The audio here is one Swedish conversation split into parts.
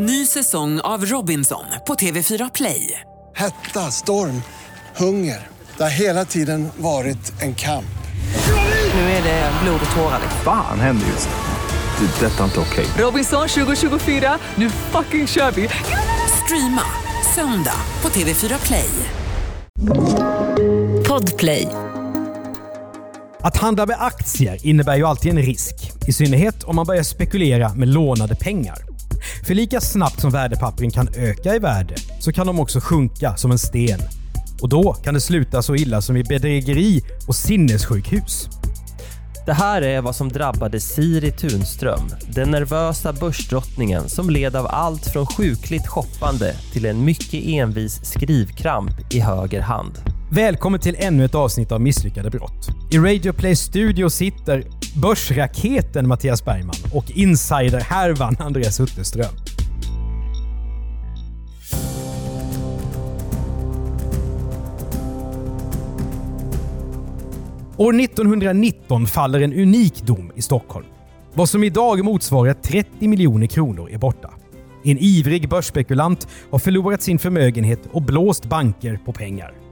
Ny säsong av Robinson på TV4 Play. Hetta, storm, hunger. Det har hela tiden varit en kamp. Nu är det blod och tårar. Fan händer just nu. Det. är Detta är inte okej. Robinson 2024, nu fucking kör vi! Streama söndag på TV4 Play. Podplay. Att handla med aktier innebär ju alltid en risk. I synnerhet om man börjar spekulera med lånade pengar. För lika snabbt som värdepappren kan öka i värde så kan de också sjunka som en sten. Och då kan det sluta så illa som i bedrägeri och sinnessjukhus. Det här är vad som drabbade Siri Tunström, den nervösa börsdrottningen som led av allt från sjukligt shoppande till en mycket envis skrivkramp i höger hand. Välkommen till ännu ett avsnitt av Misslyckade brott. I Radio Play Studio sitter börsraketen Mattias Bergman och insiderhärvan Andreas Utterström. År 1919 faller en unik dom i Stockholm. Vad som idag motsvarar 30 miljoner kronor är borta. En ivrig börsspekulant har förlorat sin förmögenhet och blåst banker på pengar.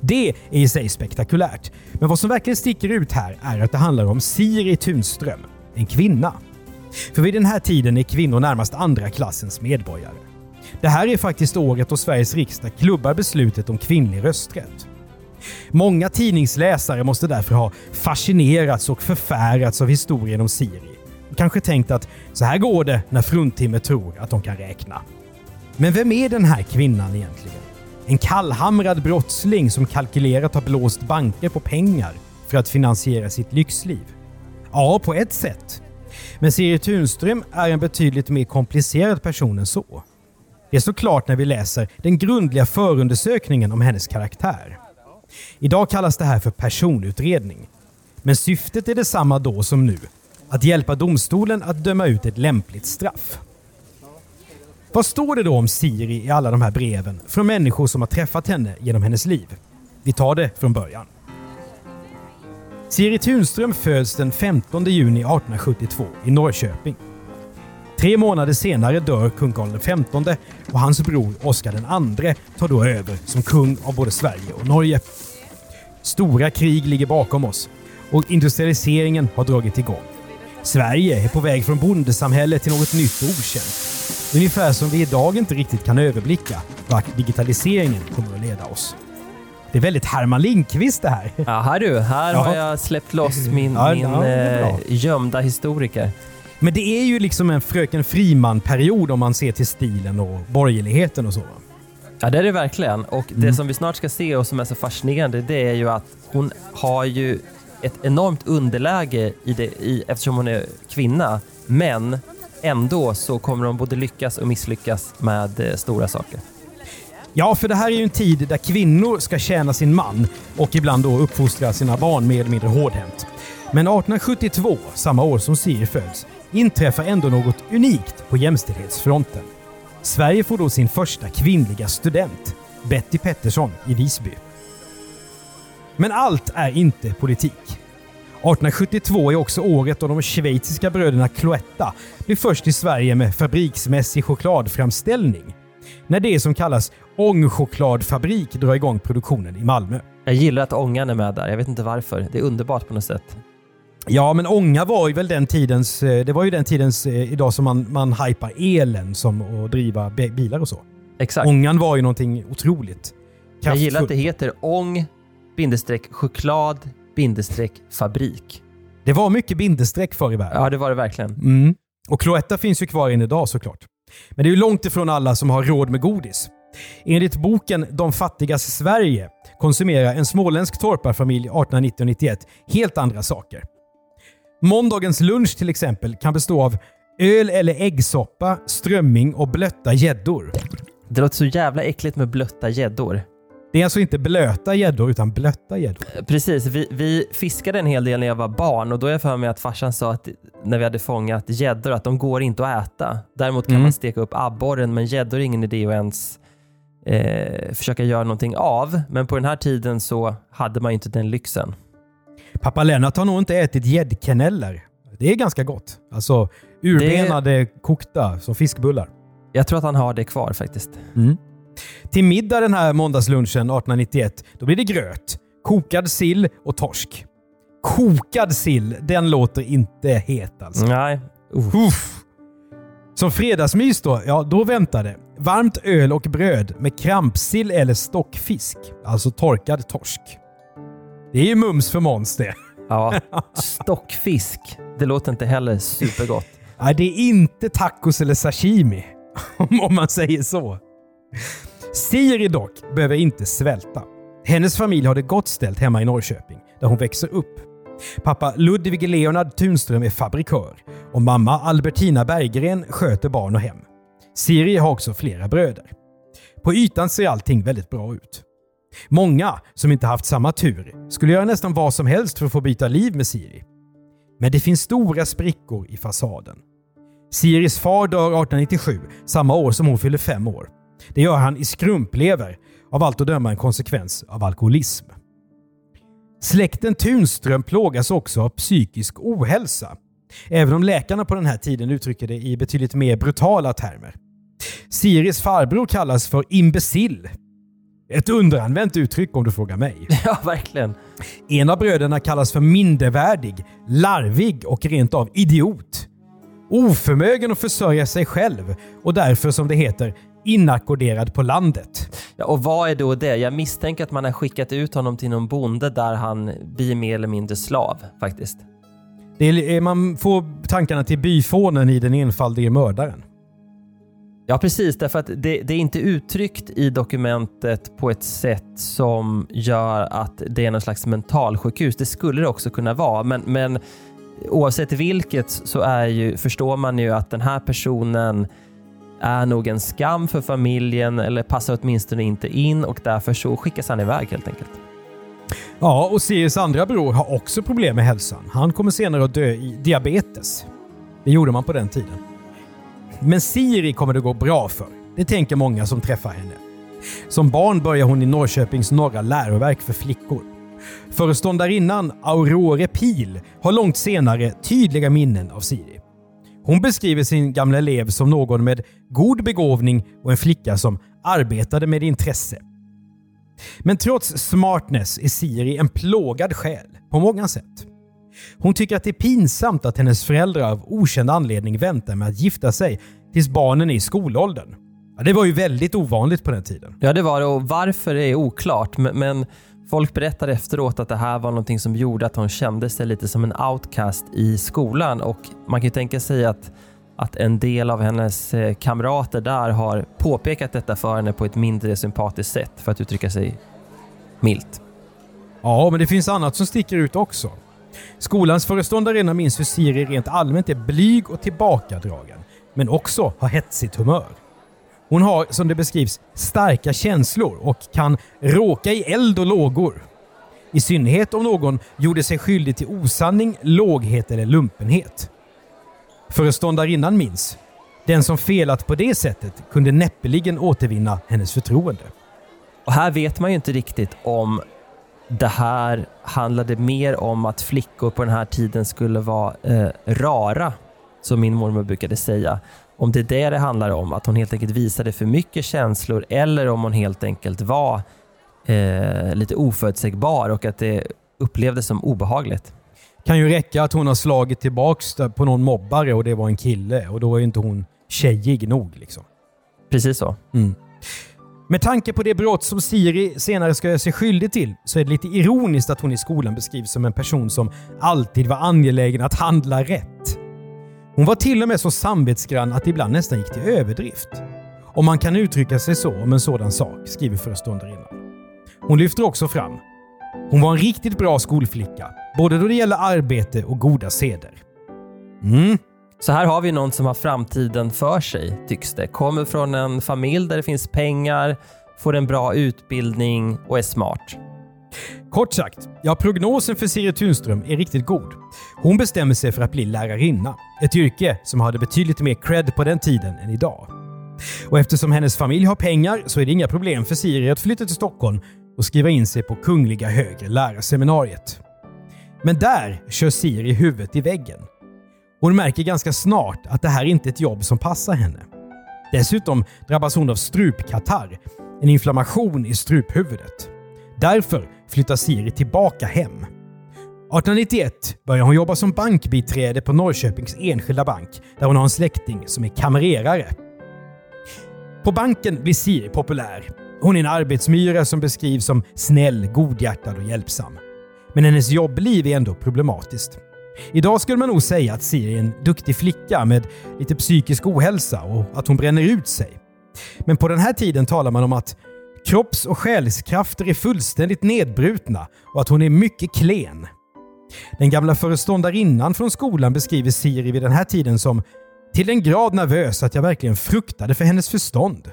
Det är i sig spektakulärt, men vad som verkligen sticker ut här är att det handlar om Siri Tunström, en kvinna. För vid den här tiden är kvinnor närmast andra klassens medborgare. Det här är faktiskt året då Sveriges riksdag klubbar beslutet om kvinnlig rösträtt. Många tidningsläsare måste därför ha fascinerats och förfärats av historien om Siri. Kanske tänkt att så här går det när fruntimmer tror att de kan räkna. Men vem är den här kvinnan egentligen? En kallhamrad brottsling som kalkylerat har blåst banker på pengar för att finansiera sitt lyxliv? Ja, på ett sätt. Men Siri Tunström är en betydligt mer komplicerad person än så. Det är såklart när vi läser den grundliga förundersökningen om hennes karaktär. Idag kallas det här för personutredning. Men syftet är detsamma då som nu. Att hjälpa domstolen att döma ut ett lämpligt straff. Vad står det då om Siri i alla de här breven från människor som har träffat henne genom hennes liv? Vi tar det från början. Siri Tunström föds den 15 juni 1872 i Norrköping. Tre månader senare dör kung Karl XV och hans bror Oscar II tar då över som kung av både Sverige och Norge. Stora krig ligger bakom oss och industrialiseringen har dragit igång. Sverige är på väg från bondesamhälle till något nytt och okänt. Ungefär som vi idag inte riktigt kan överblicka vart digitaliseringen kommer att leda oss. Det är väldigt Herman Lindqvist det här. Ja, här du, här Jaha. har jag släppt loss min, Ja, min ja, eh, gömda historiker. Men det är ju liksom en Fröken Friman-period om man ser till stilen och borgerligheten och så. Ja, det är det verkligen. Och Mm. det som vi snart ska se och som är så fascinerande, det är ju att hon har ju ett enormt underläge i det, i, eftersom hon är kvinna. Men ändå så kommer de både lyckas och misslyckas med eh, stora saker. Ja, för det här är ju en tid där kvinnor ska tjäna sin man och ibland då uppfostra sina barn mer eller mindre hårdhänt. Men 1872, samma år som Siri föds, inträffar ändå något unikt på jämställdhetsfronten. Sverige får då sin första kvinnliga student, Betty Pettersson i Visby. Men allt är inte politik. 1872 är också året då de schweiziska bröderna Cloetta blir först i Sverige med fabriksmässig chokladframställning. När det som kallas ångchokladfabrik drar igång produktionen i Malmö. Jag gillar att ångan är med där. Jag vet inte varför. Det är underbart på något sätt. Ja, men ånga var ju väl den tidens... eh, Det var ju den tidens eh, idag som man, man hypar elen som att driva bilar och så. Exakt. Ångan var ju någonting otroligt Jag gillar att det heter ång, choklad, bindestreck, fabrik. Det var mycket bindestreck förr i världen. Ja, det var det verkligen. Mm. Och Cloetta finns ju kvar än idag såklart. Men det är ju långt ifrån alla som har råd med godis. Enligt boken De fattigas Sverige konsumerar en småländsk torparfamilj 1890-91 helt andra saker. Måndagens lunch till exempel kan bestå av öl eller äggsoppa, strömming och blötta gäddor. Det låter så jävla äckligt med blötta gäddor. Det är alltså inte blöta gäddor utan blötta gäddor. Precis, vi, vi fiskade en hel del när jag var barn och då är jag för mig att farsan sa att när vi hade fångat gäddor att de går inte att äta. Däremot kan Mm. man steka upp abborren men gäddor är ingen idé att ens eh, försöka göra någonting av. Men på den här tiden så hade man inte den lyxen. Pappa Lennart har nog inte ätit gäddkaneller. Det är ganska gott. Alltså urbenade kokta som fiskbullar. Jag tror att han har det kvar faktiskt. Mm. Till middag den här måndagslunchen 1891, då blir det gröt, kokad sill och torsk. Kokad sill, den låter inte het alltså. Nej. Uh. Uff. Som fredagsmys då, ja då väntar det. Varmt öl och bröd med krampsill eller stockfisk. Alltså torkad torsk. Det är ju mums för Måns det. Ja. Stockfisk. Det låter inte heller supergott. Nej, det är inte tacos eller sashimi. Om man säger så. Siri dock behöver inte svälta. Hennes familj har det gott ställt hemma i Norrköping, där hon växer upp. Pappa Ludvig Leonard Tunström är fabrikör och mamma Albertina Berggren sköter barn och hem. Siri har också flera bröder. På ytan ser allting väldigt bra ut. Många som inte haft samma tur skulle göra nästan vad som helst för att få byta liv med Siri. Men det finns stora sprickor i fasaden. Siris far dör 1897, samma år som hon fyller fem år. Det gör han i skrumplever, av allt att döma en konsekvens av alkoholism. Släkten Tunström plågas också av psykisk ohälsa. Även om läkarna på den här tiden uttrycker det i betydligt mer brutala termer. Siris farbror kallas för imbecill. Ett underanvänt uttryck om du frågar mig. Ja, verkligen. En av bröderna kallas för mindervärdig, larvig och rent av idiot. Oförmögen att försörja sig själv och därför som det heter inackorderad på landet. Ja, och vad är då det? Jag misstänker att man har skickat ut honom till någon bonde där han blir mer eller mindre slav faktiskt. Det är, man får tankarna till byfånen i Den enfaldige mördaren. Ja, precis. Därför att det, det, är inte uttryckt i dokumentet på ett sätt som gör att det är någon slags mentalsjukhus. Det skulle det också kunna vara, men, men oavsett vilket så är ju, förstår man ju att den här personen är nog en skam för familjen eller passar åtminstone inte in och därför så skickas han iväg helt enkelt. Ja, och Siris andra bror har också problem med hälsan. Han kommer senare att dö i diabetes. Det gjorde man på den tiden. Men Siri kommer det gå bra för. Det tänker många som träffar henne. Som barn börjar hon i Norrköpings norra läroverk för flickor. Föreståndarinnan Aurore Pil har långt senare tydliga minnen av Siri. Hon beskriver sin gamla elev som någon med god begåvning och en flicka som arbetade med intresse. Men trots smartness är Siri en plågad själ på många sätt. Hon tycker att det är pinsamt att hennes föräldrar av okänd anledning väntar med att gifta sig tills barnen är i skolåldern. Ja, det var ju väldigt ovanligt på den tiden. Ja, det var det och varför är oklart. Men folk berättar efteråt att det här var någonting som gjorde att hon kände sig lite som en outcast i skolan och man kan ju tänka sig att att en del av hennes eh, kamrater där har påpekat detta för henne på ett mindre sympatiskt sätt, för att uttrycka sig milt. Ja, men det finns annat som sticker ut också. Skolans föreståndarinna minns hur Siri rent allmänt är blyg och tillbakadragen, men också har hetsigt humör. Hon har, som det beskrivs, starka känslor och kan råka i eld och lågor. I synnerhet om någon gjorde sig skyldig till osanning, låghet eller lumpenhet. Föreståndarinnan minns. Den som felat på det sättet kunde näppeligen återvinna hennes förtroende. Och här vet man ju inte riktigt om det här handlade mer om att flickor på den här tiden skulle vara eh, rara, som min mormor brukade säga. Om det är det det handlar om, att hon helt enkelt visade för mycket känslor eller om hon helt enkelt var eh, lite oförutsägbar och att det upplevdes som obehagligt. Kan ju räcka att hon har slagit tillbaks på någon mobbare och det var en kille och då är inte hon tjejig nog. Liksom. Precis så. Mm. Med tanke på det brott som Siri senare ska göra sig skyldig till så är det lite ironiskt att hon i skolan beskrivs som en person som alltid var angelägen att handla rätt. Hon var till och med så samvetsgrann att det ibland nästan gick till överdrift. Om man kan uttrycka sig så om en sådan sak, skriver föreståndarinnan. Hon lyfter också fram hon var en riktigt bra skolflicka, både då det gäller arbete och goda seder. Mm. Så här har vi någon som har framtiden för sig, tycks det. Kommer från en familj där det finns pengar, får en bra utbildning och är smart. Kort sagt, ja prognosen för Siri Tunström är riktigt god. Hon bestämmer sig för att bli lärarinna. Ett yrke som hade betydligt mer cred på den tiden än idag. Och eftersom hennes familj har pengar så är det inga problem för Siri att flytta till Stockholm och skriva in sig på Kungliga högre lärarseminariet. Men där kör Siri huvudet i väggen. Hon märker ganska snart att det här inte är ett jobb som passar henne. Dessutom drabbas hon av strupkatarr, en inflammation i struphuvudet. Därför flyttar Siri tillbaka hem. 1891 börjar hon jobba som bankbiträde på Norrköpings Enskilda Bank där hon har en släkting som är kamrerare. På banken blir Siri populär. Hon är en arbetsmyra som beskrivs som snäll, godhjärtad och hjälpsam. Men hennes jobbliv är ändå problematiskt. Idag skulle man nog säga att Siri är en duktig flicka med lite psykisk ohälsa och att hon bränner ut sig. Men på den här tiden talar man om att kropps och själskrafter är fullständigt nedbrutna och att hon är mycket klen. Den gamla föreståndarinnan från skolan beskriver Siri vid den här tiden som till den grad nervös att jag verkligen fruktade för hennes förstånd.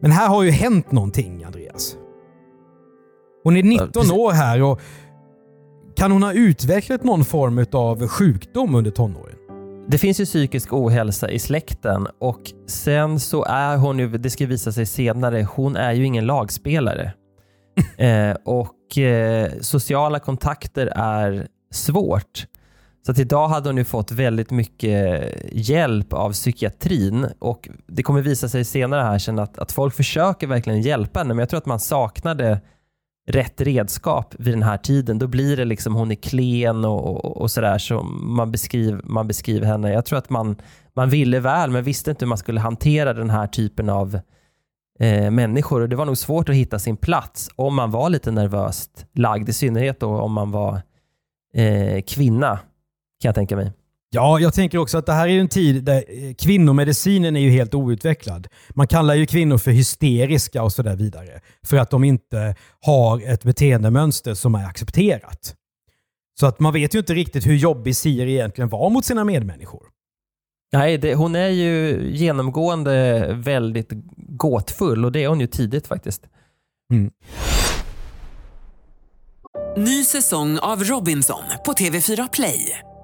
Men här har ju hänt någonting, Andreas. Hon är 19 år här och kan hon ha utvecklat någon form av sjukdom under tonåren? Det finns ju psykisk ohälsa i släkten och sen så är hon ju, det ska visa sig senare, hon är ju ingen lagspelare. eh, och eh, sociala kontakter är svårt. Så att idag hade hon ju fått väldigt mycket hjälp av psykiatrin och det kommer visa sig senare här sen att, att folk försöker verkligen hjälpa henne men jag tror att man saknade rätt redskap vid den här tiden. Då blir det liksom hon är klen och, och, och sådär som man beskriver, man beskriver henne. Jag tror att man, man ville väl men visste inte hur man skulle hantera den här typen av eh, människor och det var nog svårt att hitta sin plats om man var lite nervöst lagd, i synnerhet då om man var eh, kvinna kan jag tänka mig. Ja, jag tänker också att det här är en tid där eh, kvinnomedicinen är ju helt outvecklad. Man kallar ju kvinnor för hysteriska och så där vidare. För att de inte har ett beteendemönster som är accepterat. Så att man vet ju inte riktigt hur jobbig Siri egentligen var mot sina medmänniskor. Nej, det, hon är ju genomgående väldigt gåtfull och det är hon ju tidigt faktiskt. Mm. Ny säsong av Robinson på TV4 Play.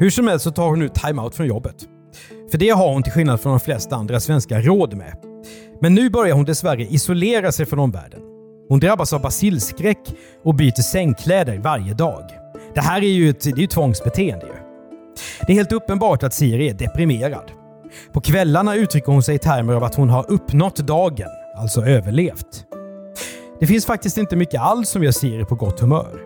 Hur som helst så tar hon nu time-out från jobbet. För det har hon till skillnad från de flesta andra svenskar råd med. Men nu börjar hon dessvärre isolera sig från omvärlden. Hon drabbas av basilskräck och byter sängkläder varje dag. Det här är ju ett, det är ju tvångsbeteende. Ju. Det är helt uppenbart att Siri är deprimerad. På kvällarna uttrycker hon sig i termer av att hon har uppnått dagen, alltså överlevt. Det finns faktiskt inte mycket alls som gör Siri på gott humör.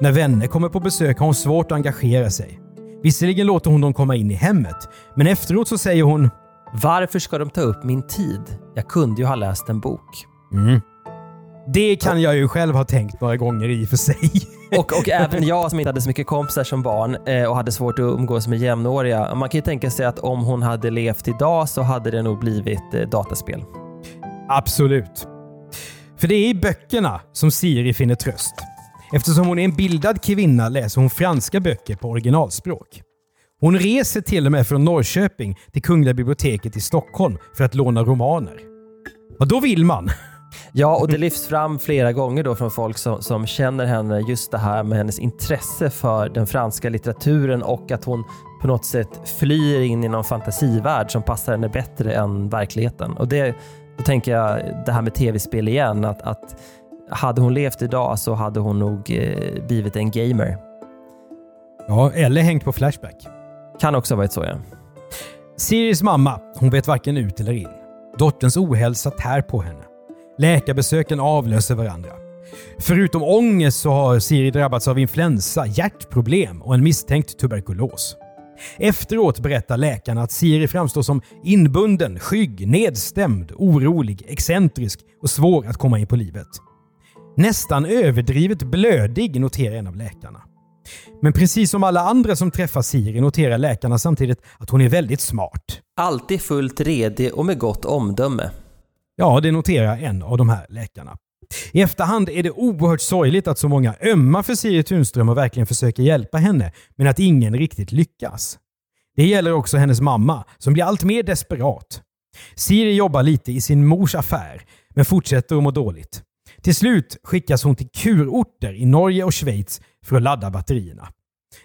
När vänner kommer på besök har hon svårt att engagera sig. Visserligen låter hon dem komma in i hemmet, men efteråt så säger hon varför ska de ta upp min tid? Jag kunde ju ha läst en bok. Mm. Det kan jag ju själv ha tänkt några gånger i och för sig. Och, och även jag som inte hade så mycket kompisar som barn eh, och hade svårt att umgås med jämnåriga. Man kan ju tänka sig att om hon hade levt idag så hade det nog blivit eh, dataspel. Absolut. För det är i böckerna som Siri finner tröst. Eftersom hon är en bildad kvinna läser hon franska böcker på originalspråk. Hon reser till och med från Norrköping till Kungliga biblioteket i Stockholm för att låna romaner. Och då vill man. Ja, och det lyfts fram flera gånger då från folk som, som känner henne, just det här med hennes intresse för den franska litteraturen och att hon på något sätt flyr in i någon fantasivärld som passar henne bättre än verkligheten. Och det, då tänker jag det här med tv-spel igen, att, att hade hon levt idag så hade hon nog eh, blivit en gamer. Ja, eller hängt på Flashback. Kan också ha varit så ja. Siris mamma, hon vet varken ut eller in. Dotterns ohälsa tär på henne. Läkarbesöken avlöser varandra. Förutom ångest så har Siri drabbats av influensa, hjärtproblem och en misstänkt tuberkulos. Efteråt berättar läkarna att Siri framstår som inbunden, skygg, nedstämd, orolig, excentrisk och svår att komma in på livet. Nästan överdrivet blödig, noterar en av läkarna. Men precis som alla andra som träffar Siri noterar läkarna samtidigt att hon är väldigt smart. Alltid fullt redig och med gott omdöme. Ja, det noterar en av de här läkarna. I efterhand är det oerhört sorgligt att så många ömmar för Siri Tunström och verkligen försöker hjälpa henne, men att ingen riktigt lyckas. Det gäller också hennes mamma, som blir allt mer desperat. Siri jobbar lite i sin mors affär, men fortsätter att må dåligt. Till slut skickas hon till kurorter i Norge och Schweiz för att ladda batterierna.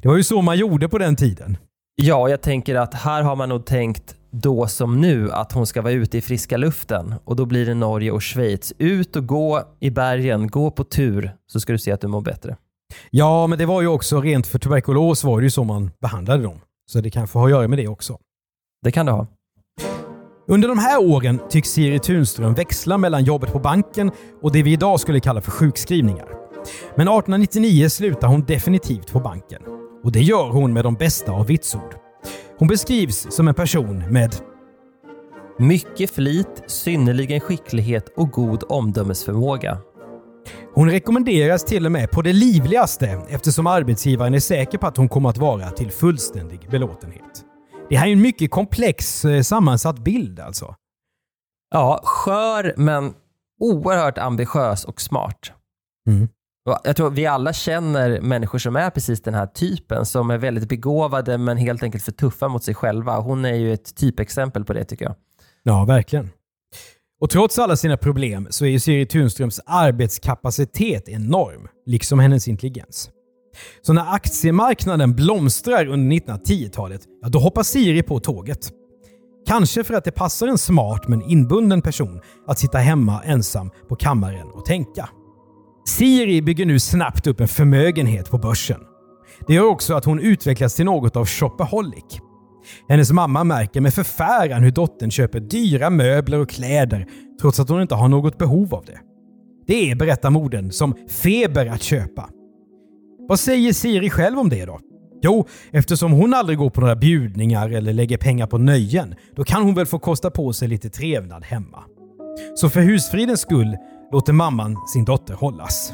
Det var ju så man gjorde på den tiden. Ja, jag tänker att här har man nog tänkt då som nu att hon ska vara ute i friska luften och då blir det Norge och Schweiz. Ut och gå i bergen, gå på tur så ska du se att du mår bättre. Ja, men det var ju också rent för tuberkulos var det ju så man behandlade dem. Så det kanske har att göra med det också. Det kan det ha. Under de här åren tycks Siri Tunström växla mellan jobbet på banken och det vi idag skulle kalla för sjukskrivningar. Men 1899 slutar hon definitivt på banken. Och det gör hon med de bästa av vitsord. Hon beskrivs som en person med Mycket flit, synnerligen skicklighet och god omdömesförmåga. Hon rekommenderas till och med på det livligaste eftersom arbetsgivaren är säker på att hon kommer att vara till fullständig belåtenhet. Det här är en mycket komplex eh, sammansatt bild alltså. Ja, skör men oerhört ambitiös och smart. Mm. Jag tror vi alla känner människor som är precis den här typen, som är väldigt begåvade men helt enkelt för tuffa mot sig själva. Hon är ju ett typexempel på det tycker jag. Ja, verkligen. Och trots alla sina problem så är ju Siri Tunströms arbetskapacitet enorm, liksom hennes intelligens. Så när aktiemarknaden blomstrar under 1910-talet, ja, då hoppar Siri på tåget. Kanske för att det passar en smart men inbunden person att sitta hemma ensam på kammaren och tänka. Siri bygger nu snabbt upp en förmögenhet på börsen. Det gör också att hon utvecklas till något av shopaholic. Hennes mamma märker med förfäran hur dottern köper dyra möbler och kläder trots att hon inte har något behov av det. Det är, berättar modern, som feber att köpa. Vad säger Siri själv om det då? Jo, eftersom hon aldrig går på några bjudningar eller lägger pengar på nöjen, då kan hon väl få kosta på sig lite trevnad hemma. Så för husfridens skull låter mamman sin dotter hållas.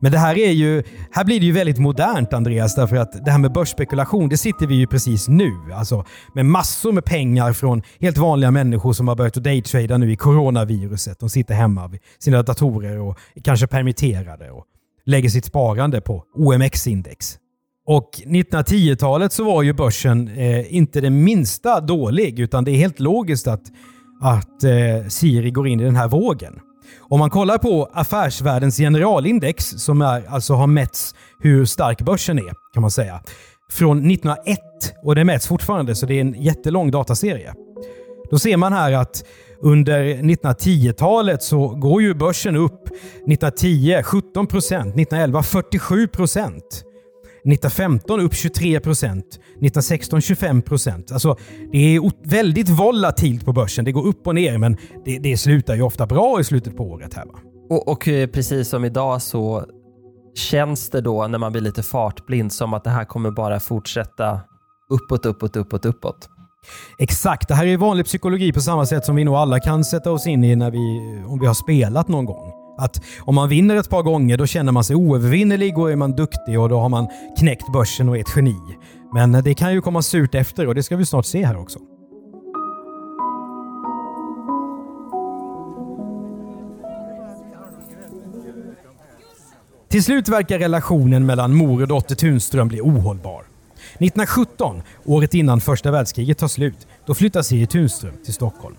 Men det här är ju, här blir det ju väldigt modernt Andreas, därför att det här med börsspekulation, det sitter vi ju precis nu. Alltså med massor med pengar från helt vanliga människor som har börjat att daytrada nu i coronaviruset. De sitter hemma vid sina datorer och är kanske permitterade och lägger sitt sparande på OMX-index. Och 1910-talet så var ju börsen eh, inte det minsta dålig, utan det är helt logiskt att, att eh, Siri går in i den här vågen. Om man kollar på Affärsvärldens generalindex, som är, alltså har mätts hur stark börsen är, kan man säga, från 1901 och det mäts fortfarande, så det är en jättelång dataserie. Då ser man här att under 1910-talet så går ju börsen upp 1910 17 procent, 1911 47 procent. 1915 upp 23 procent, 1916 25 procent. Alltså, det är väldigt volatilt på börsen. Det går upp och ner, men det, det slutar ju ofta bra i slutet på året. här va? Och, och eh, precis som idag så känns det då när man blir lite fartblind som att det här kommer bara fortsätta uppåt, uppåt, uppåt, uppåt. Exakt, det här är vanlig psykologi på samma sätt som vi nog alla kan sätta oss in i när vi, om vi har spelat någon gång. Att om man vinner ett par gånger då känner man sig oövervinnerlig och är man duktig och då har man knäckt börsen och är ett geni. Men det kan ju komma surt efter och det ska vi snart se här också. Till slut verkar relationen mellan mor och dotter Tunström bli ohållbar. 1917, året innan första världskriget tar slut, då flyttar Siri Tunström till Stockholm.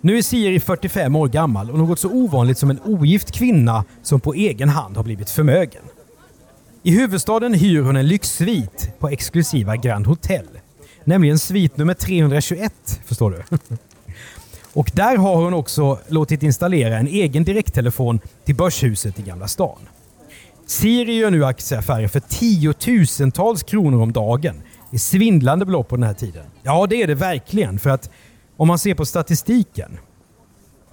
Nu är Siri 45 år gammal och något så ovanligt som en ogift kvinna som på egen hand har blivit förmögen. I huvudstaden hyr hon en lyxsvit på exklusiva Grand Hotel. Nämligen svit nummer 321, förstår du. Och där har hon också låtit installera en egen direkttelefon till Börshuset i Gamla stan. Siri gör nu aktieaffärer för tiotusentals kronor om dagen. Det är svindlande belopp på den här tiden. Ja, det är det verkligen. För att om man ser på statistiken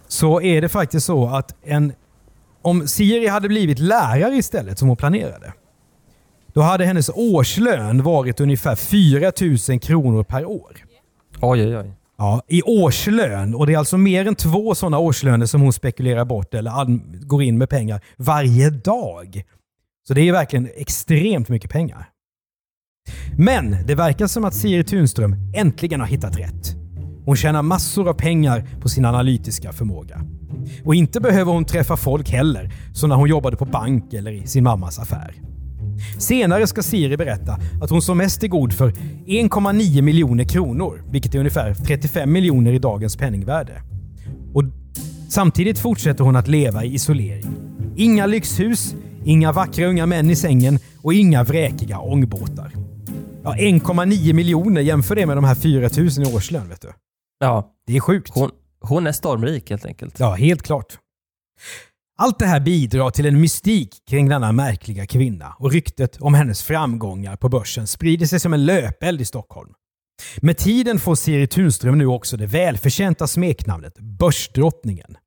så är det faktiskt så att en, om Siri hade blivit lärare istället som hon planerade, då hade hennes årslön varit ungefär 4 000 kronor per år. Oj, oj, oj. Ja, I årslön. Och det är alltså mer än två sådana årslöner som hon spekulerar bort eller går in med pengar varje dag. Så det är verkligen extremt mycket pengar. Men det verkar som att Siri Tunström äntligen har hittat rätt. Hon tjänar massor av pengar på sin analytiska förmåga. Och inte behöver hon träffa folk heller, som när hon jobbade på bank eller i sin mammas affär. Senare ska Siri berätta att hon som mest är god för 1,9 miljoner kronor, vilket är ungefär 35 miljoner i dagens penningvärde. Och samtidigt fortsätter hon att leva i isolering. Inga lyxhus, inga vackra unga män i sängen och inga vräkiga ångbåtar. Ja, 1,9 miljoner, jämför det med de här 4 000 i årslön. Vet du. Ja, Det är sjukt. hon, hon är stormrik helt enkelt. Ja, helt klart. Allt det här bidrar till en mystik kring denna märkliga kvinna och ryktet om hennes framgångar på börsen sprider sig som en löpeld i Stockholm. Med tiden får Siri Tunström nu också det välförtjänta smeknamnet Börsdrottningen.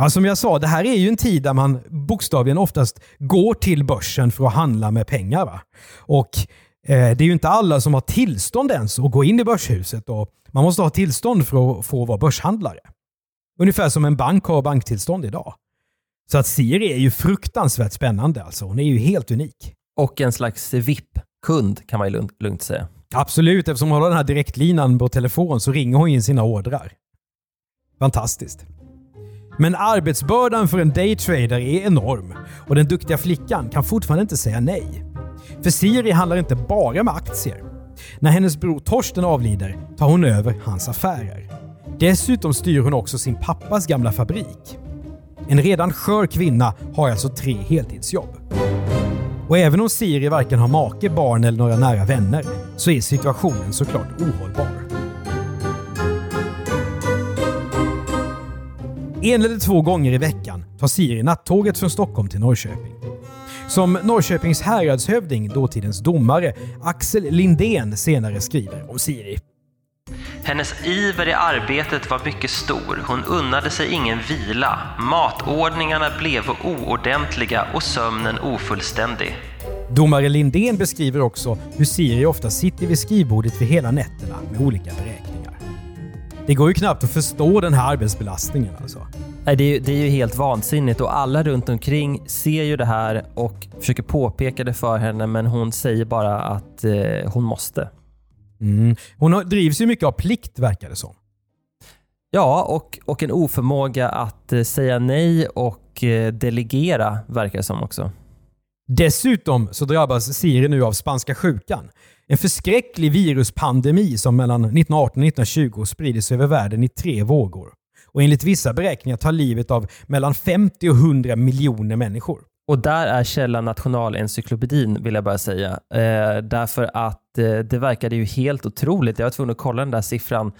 Ja, som jag sa, det här är ju en tid där man bokstavligen oftast går till börsen för att handla med pengar. Va? Och eh, det är ju inte alla som har tillstånd ens att gå in i börshuset och man måste ha tillstånd för att få vara börshandlare. Ungefär som en bank har banktillstånd idag. Så att Siri är ju fruktansvärt spännande alltså. Hon är ju helt unik. Och en slags VIP-kund kan man ju lugnt, lugnt säga. Absolut, eftersom hon har den här direktlinan på telefon så ringer hon in sina ordrar. Fantastiskt. Men arbetsbördan för en daytrader är enorm och den duktiga flickan kan fortfarande inte säga nej. För Siri handlar inte bara med aktier. När hennes bror Torsten avlider tar hon över hans affärer. Dessutom styr hon också sin pappas gamla fabrik. En redan skör kvinna har alltså tre heltidsjobb. Och även om Siri varken har make, barn eller några nära vänner så är situationen såklart ohållbar. En eller två gånger i veckan tar Siri nattåget från Stockholm till Norrköping. Som Norrköpings häradshövding, dåtidens domare, Axel Lindén senare skriver om Siri. Hennes iver i arbetet var mycket stor. Hon unnade sig ingen vila. Matordningarna blev oordentliga och sömnen ofullständig. Domare Lindén beskriver också hur Siri ofta sitter vid skrivbordet vid hela nätterna med olika beräkningar. Det går ju knappt att förstå den här arbetsbelastningen alltså. Nej, det, är, ju- det är ju helt vansinnigt och alla runt omkring ser ju det här och försöker påpeka det för henne men hon säger bara att eh, hon måste. Mm. Hon har- drivs ju mycket av plikt verkar det som. Ja, och, och en oförmåga att eh, säga nej och eh, delegera verkar det som också. Dessutom så drabbas Siri nu av spanska sjukan. En förskräcklig viruspandemi som mellan 1918 och 1920 sprider sig över världen i tre vågor. Och enligt vissa beräkningar tar livet av mellan 50 och 100 miljoner människor. Och där är källan Nationalencyklopedin vill jag bara säga. Eh, därför att eh, det verkade ju helt otroligt. Jag var tvungen att kolla den där siffran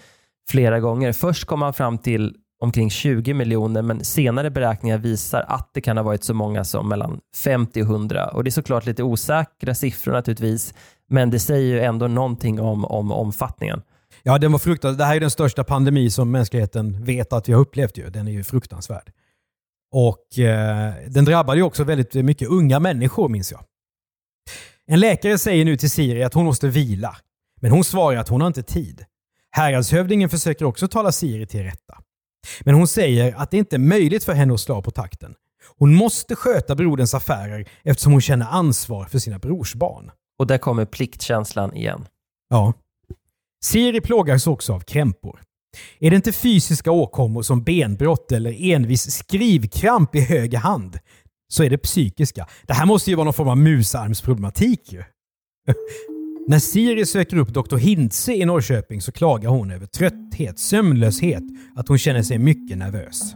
flera gånger. Först kom man fram till omkring 20 miljoner men senare beräkningar visar att det kan ha varit så många som mellan 50 och 100. Och det är såklart lite osäkra siffror naturligtvis men det säger ju ändå någonting om, om omfattningen. Ja, den var fruktansvärd. Det här är den största pandemi som mänskligheten vet att vi har upplevt. Ju. Den är ju fruktansvärd. Och eh, den drabbade ju också väldigt mycket unga människor, minns jag. En läkare säger nu till Siri att hon måste vila. Men hon svarar att hon har inte tid. Häradshövdingen försöker också tala Siri till rätta. Men hon säger att det inte är möjligt för henne att slå på takten. Hon måste sköta broderns affärer eftersom hon känner ansvar för sina brorsbarn. Och där kommer pliktkänslan igen. Ja. Siri plågas också av krämpor. Är det inte fysiska åkommor som benbrott eller envis skrivkramp i höger hand så är det psykiska. Det här måste ju vara någon form av musarmsproblematik ju. När Siri söker upp Dr. Hintze i Norrköping så klagar hon över trötthet, sömnlöshet, att hon känner sig mycket nervös.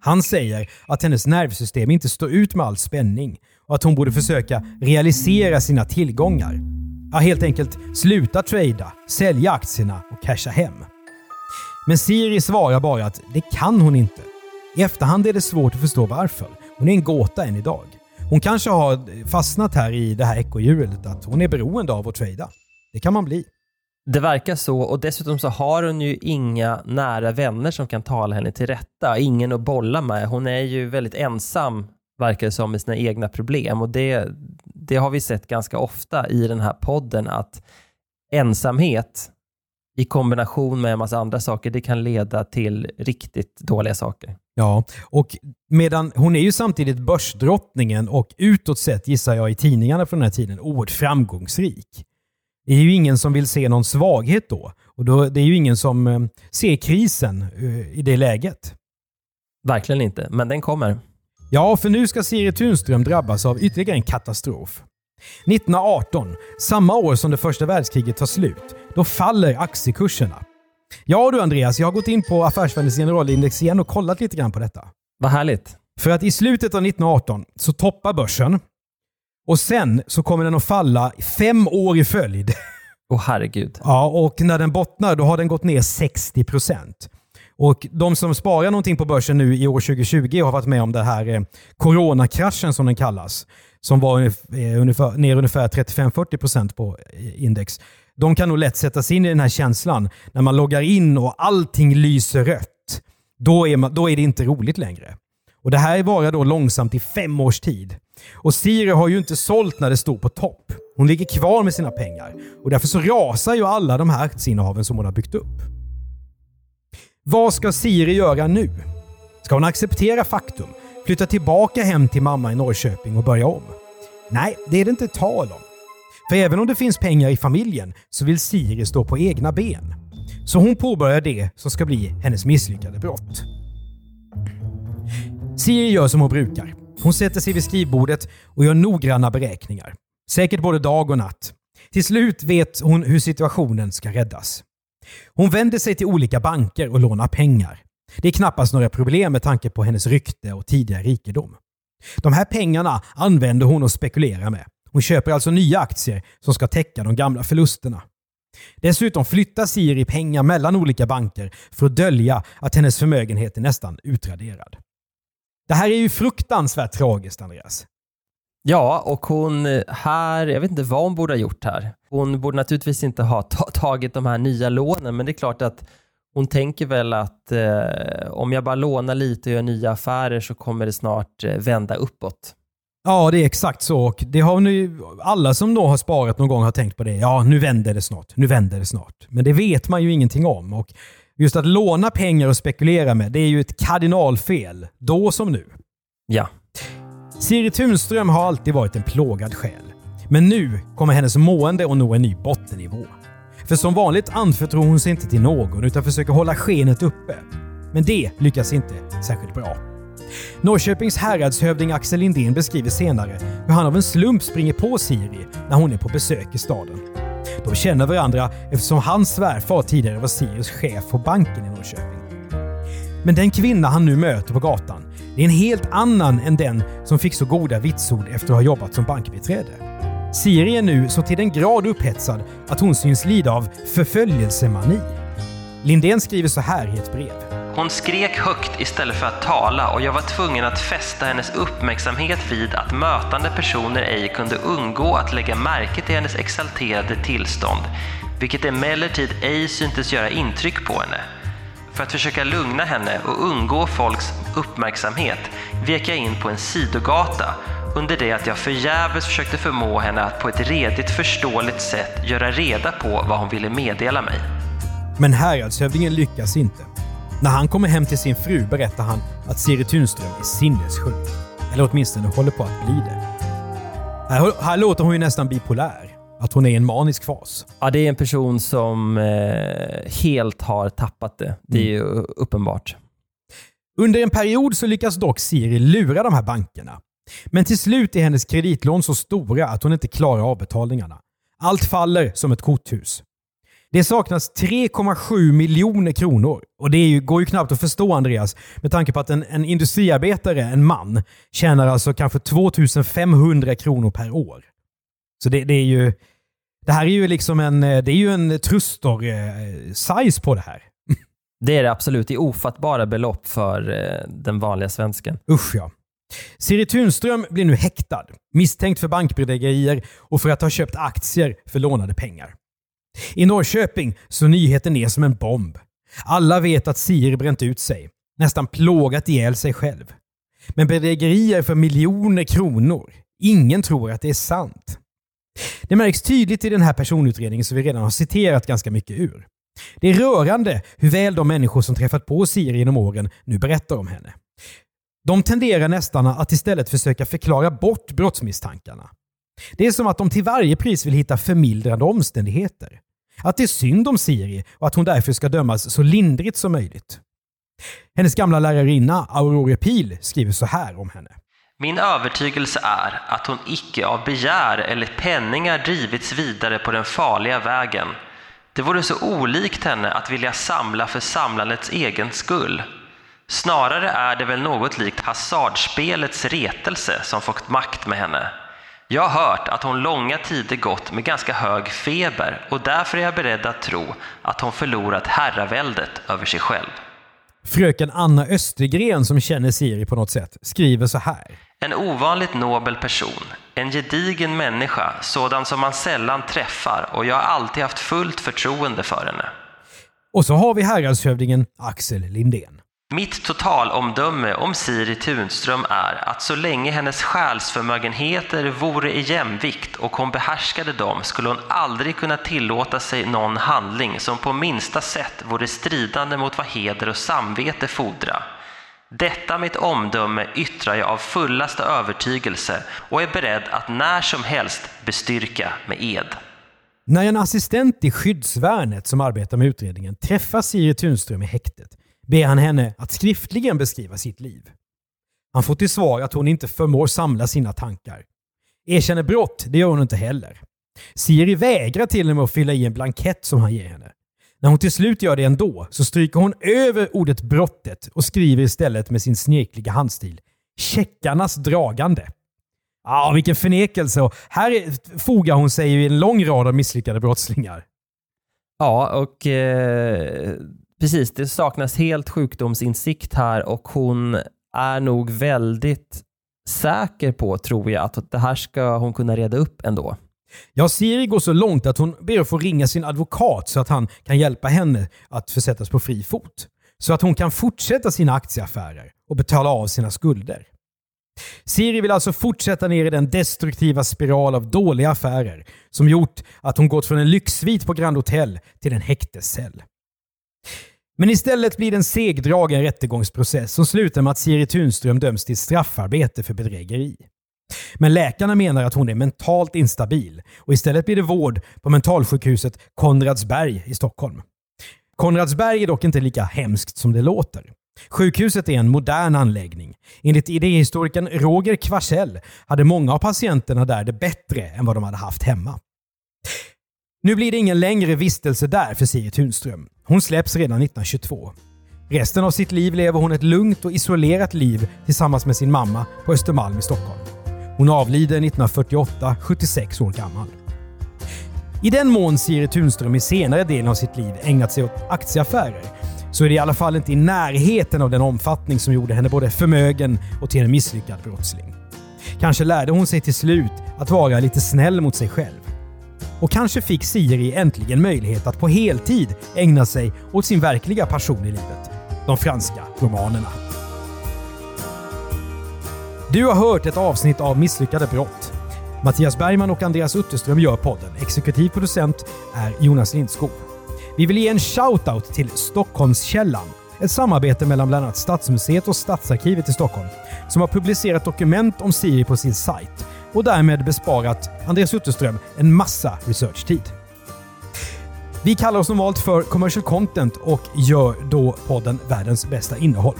Han säger att hennes nervsystem inte står ut med all spänning och att hon borde försöka realisera sina tillgångar. Ja, helt enkelt sluta trada, sälja aktierna och casha hem. Men Siri svarar bara att det kan hon inte. I efterhand är det svårt att förstå varför. Hon är en gåta än idag. Hon kanske har fastnat här i det här ekorrhjulet, att hon är beroende av att trada. Det kan man bli. Det verkar så och dessutom så har hon ju inga nära vänner som kan tala henne till rätta. Ingen att bolla med. Hon är ju väldigt ensam, verkar det som, med sina egna problem och det, det har vi sett ganska ofta i den här podden att ensamhet i kombination med en massa andra saker, det kan leda till riktigt dåliga saker. Ja, och medan hon är ju samtidigt börsdrottningen och utåt sett, gissar jag i tidningarna från den här tiden, oerhört framgångsrik. Det är ju ingen som vill se någon svaghet då. Och då, det är ju ingen som eh, ser krisen eh, i det läget. Verkligen inte, men den kommer. Ja, för nu ska Siri Tunström drabbas av ytterligare en katastrof. 1918, samma år som det första världskriget tar slut, då faller aktiekurserna. Ja du Andreas, jag har gått in på Affärsvärldens generalindex igen och kollat lite grann på detta. Vad härligt. För att i slutet av 1918 så toppar börsen och sen så kommer den att falla fem år i följd. Åh oh, herregud. Ja, och när den bottnar då har den gått ner 60 procent. Och de som sparar någonting på börsen nu i år 2020 har varit med om det här eh, coronakraschen som den kallas. Som var eh, ungefär, ner ungefär 35-40% på eh, index. De kan nog lätt sätta sig in i den här känslan när man loggar in och allting lyser rött. Då är, man, då är det inte roligt längre. Och Det här varar då långsamt i fem års tid. Och Siri har ju inte sålt när det stod på topp. Hon ligger kvar med sina pengar och därför så rasar ju alla de här aktieinnehaven som hon har byggt upp. Vad ska Siri göra nu? Ska hon acceptera faktum, flytta tillbaka hem till mamma i Norrköping och börja om? Nej, det är det inte tal om. För även om det finns pengar i familjen så vill Siri stå på egna ben. Så hon påbörjar det som ska bli hennes misslyckade brott. Siri gör som hon brukar. Hon sätter sig vid skrivbordet och gör noggranna beräkningar. Säkert både dag och natt. Till slut vet hon hur situationen ska räddas. Hon vänder sig till olika banker och lånar pengar. Det är knappast några problem med tanke på hennes rykte och tidigare rikedom. De här pengarna använder hon och spekulerar med. Hon köper alltså nya aktier som ska täcka de gamla förlusterna. Dessutom flyttar Siri pengar mellan olika banker för att dölja att hennes förmögenhet är nästan utraderad. Det här är ju fruktansvärt tragiskt, Andreas. Ja, och hon eh, här, jag vet inte vad hon borde ha gjort här. Hon borde naturligtvis inte ha tagit de här nya lånen, men det är klart att hon tänker väl att eh, om jag bara lånar lite och gör nya affärer så kommer det snart eh, vända uppåt. Ja, det är exakt så. Och det har nu, alla som då har sparat någon gång har tänkt på det. Ja, nu vänder det snart. Nu vänder det snart. Men det vet man ju ingenting om. Och just att låna pengar och spekulera med, det är ju ett kardinalfel. Då som nu. Ja. Siri Tunström har alltid varit en plågad själ. Men nu kommer hennes mående att nå en ny bottennivå. För som vanligt anförtror hon sig inte till någon utan försöker hålla skenet uppe. Men det lyckas inte särskilt bra. Norrköpings häradshövding Axel Lindén beskriver senare hur han av en slump springer på Siri när hon är på besök i staden. De känner varandra eftersom hans svärfar tidigare var Siris chef på banken i Norrköping. Men den kvinna han nu möter på gatan är en helt annan än den som fick så goda vitsord efter att ha jobbat som bankbiträde. Siri är nu så till den grad upphetsad att hon syns lida av förföljelsemani. Lindén skriver så här i ett brev. Hon skrek högt istället för att tala och jag var tvungen att fästa hennes uppmärksamhet vid att mötande personer ej kunde undgå att lägga märke till hennes exalterade tillstånd, vilket emellertid ej syntes göra intryck på henne. För att försöka lugna henne och undgå folks uppmärksamhet vek jag in på en sidogata under det att jag förgäves försökte förmå henne att på ett redigt förståeligt sätt göra reda på vad hon ville meddela mig. Men häradshövdingen lyckas inte. När han kommer hem till sin fru berättar han att Siri Tunström är sinnessjuk. Eller åtminstone håller på att bli det. Här, här låter hon ju nästan bipolär. Att hon är i en manisk fas. Ja, det är en person som eh, helt har tappat det. Det är ju uppenbart. Under en period så lyckas dock Siri lura de här bankerna. Men till slut är hennes kreditlån så stora att hon inte klarar avbetalningarna. Allt faller som ett korthus. Det saknas 3,7 miljoner kronor. Och det ju, går ju knappt att förstå Andreas, med tanke på att en, en industriarbetare, en man, tjänar alltså kanske 2500 kronor per år. Så det, det är ju... Det här är ju liksom en, det är ju en trustor-size på det här. Det är det absolut. Det är ofattbara belopp för eh, den vanliga svensken. Usch ja. Siri Tunström blir nu häktad, misstänkt för bankbedrägerier och för att ha köpt aktier för lånade pengar. I Norrköping så nyheten ner som en bomb. Alla vet att Siri bränt ut sig, nästan plågat ihjäl sig själv. Men bedrägerier för miljoner kronor. Ingen tror att det är sant. Det märks tydligt i den här personutredningen som vi redan har citerat ganska mycket ur. Det är rörande hur väl de människor som träffat på Siri genom åren nu berättar om henne. De tenderar nästan att istället försöka förklara bort brottsmisstankarna. Det är som att de till varje pris vill hitta förmildrande omständigheter. Att det är synd om Siri och att hon därför ska dömas så lindrigt som möjligt. Hennes gamla lärarinna Aurore Pil skriver så här om henne. Min övertygelse är att hon icke av begär eller penningar drivits vidare på den farliga vägen. Det vore så olikt henne att vilja samla för samlandets egen skull. Snarare är det väl något likt hasardspelets retelse som fått makt med henne. Jag har hört att hon långa tider gått med ganska hög feber och därför är jag beredd att tro att hon förlorat herraväldet över sig själv. Fröken Anna Östergren, som känner Siri på något sätt, skriver så här. En ovanligt nobel person, en gedigen människa, sådan som man sällan träffar och jag har alltid haft fullt förtroende för henne. Och så har vi häradshövdingen Axel Lindén. Mitt totalomdöme om Siri Tunström är att så länge hennes själsförmögenheter vore i jämvikt och hon behärskade dem skulle hon aldrig kunna tillåta sig någon handling som på minsta sätt vore stridande mot vad heder och samvete fordra. Detta mitt omdöme yttrar jag av fullaste övertygelse och är beredd att när som helst bestyrka med ed. När en assistent i skyddsvärnet som arbetar med utredningen träffar Siri Tunström i häktet ber han henne att skriftligen beskriva sitt liv. Han får till svar att hon inte förmår samla sina tankar. Erkänner brott, det gör hon inte heller. Siri vägrar till och med att fylla i en blankett som han ger henne. När hon till slut gör det ändå så stryker hon över ordet brottet och skriver istället med sin snirkliga handstil “checkarnas dragande”. Ja, vilken förnekelse! Och här fogar hon sig i en lång rad av misslyckade brottslingar. Ja, och eh, precis, det saknas helt sjukdomsinsikt här och hon är nog väldigt säker på, tror jag, att det här ska hon kunna reda upp ändå. Ja, Siri går så långt att hon ber att få ringa sin advokat så att han kan hjälpa henne att försättas på fri fot. Så att hon kan fortsätta sina aktieaffärer och betala av sina skulder. Siri vill alltså fortsätta ner i den destruktiva spiral av dåliga affärer som gjort att hon gått från en lyxsvit på Grand Hotel till en häktescell. Men istället blir det en segdragen rättegångsprocess som slutar med att Siri Tunström döms till straffarbete för bedrägeri. Men läkarna menar att hon är mentalt instabil och istället blir det vård på mentalsjukhuset Konradsberg i Stockholm. Konradsberg är dock inte lika hemskt som det låter. Sjukhuset är en modern anläggning. Enligt idéhistorikern Roger Kvarsell hade många av patienterna där det bättre än vad de hade haft hemma. Nu blir det ingen längre vistelse där för Siri Tunström. Hon släpps redan 1922. Resten av sitt liv lever hon ett lugnt och isolerat liv tillsammans med sin mamma på Östermalm i Stockholm. Hon avlider 1948, 76 år gammal. I den mån Siri Tunström i senare delen av sitt liv ägnat sig åt aktieaffärer så är det i alla fall inte i närheten av den omfattning som gjorde henne både förmögen och till en misslyckad brottsling. Kanske lärde hon sig till slut att vara lite snäll mot sig själv. Och kanske fick Siri äntligen möjlighet att på heltid ägna sig åt sin verkliga passion i livet. De franska romanerna. Du har hört ett avsnitt av Misslyckade brott. Mattias Bergman och Andreas Utterström gör podden. Exekutiv producent är Jonas Lindskog. Vi vill ge en shout-out till Stockholmskällan, ett samarbete mellan bland annat Stadsmuseet och Stadsarkivet i Stockholm, som har publicerat dokument om Siri på sin sajt och därmed besparat Andreas Utterström en massa researchtid. Vi kallar oss normalt för commercial content och gör då podden Världens bästa innehåll.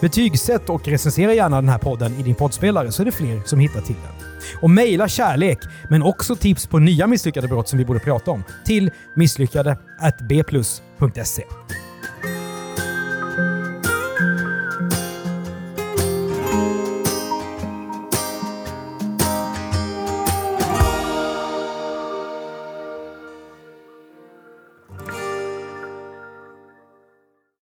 Betygsätt och recensera gärna den här podden i din poddspelare så är det fler som hittar till den. Och mejla kärlek, men också tips på nya misslyckade brott som vi borde prata om, till misslyckade bplus.se.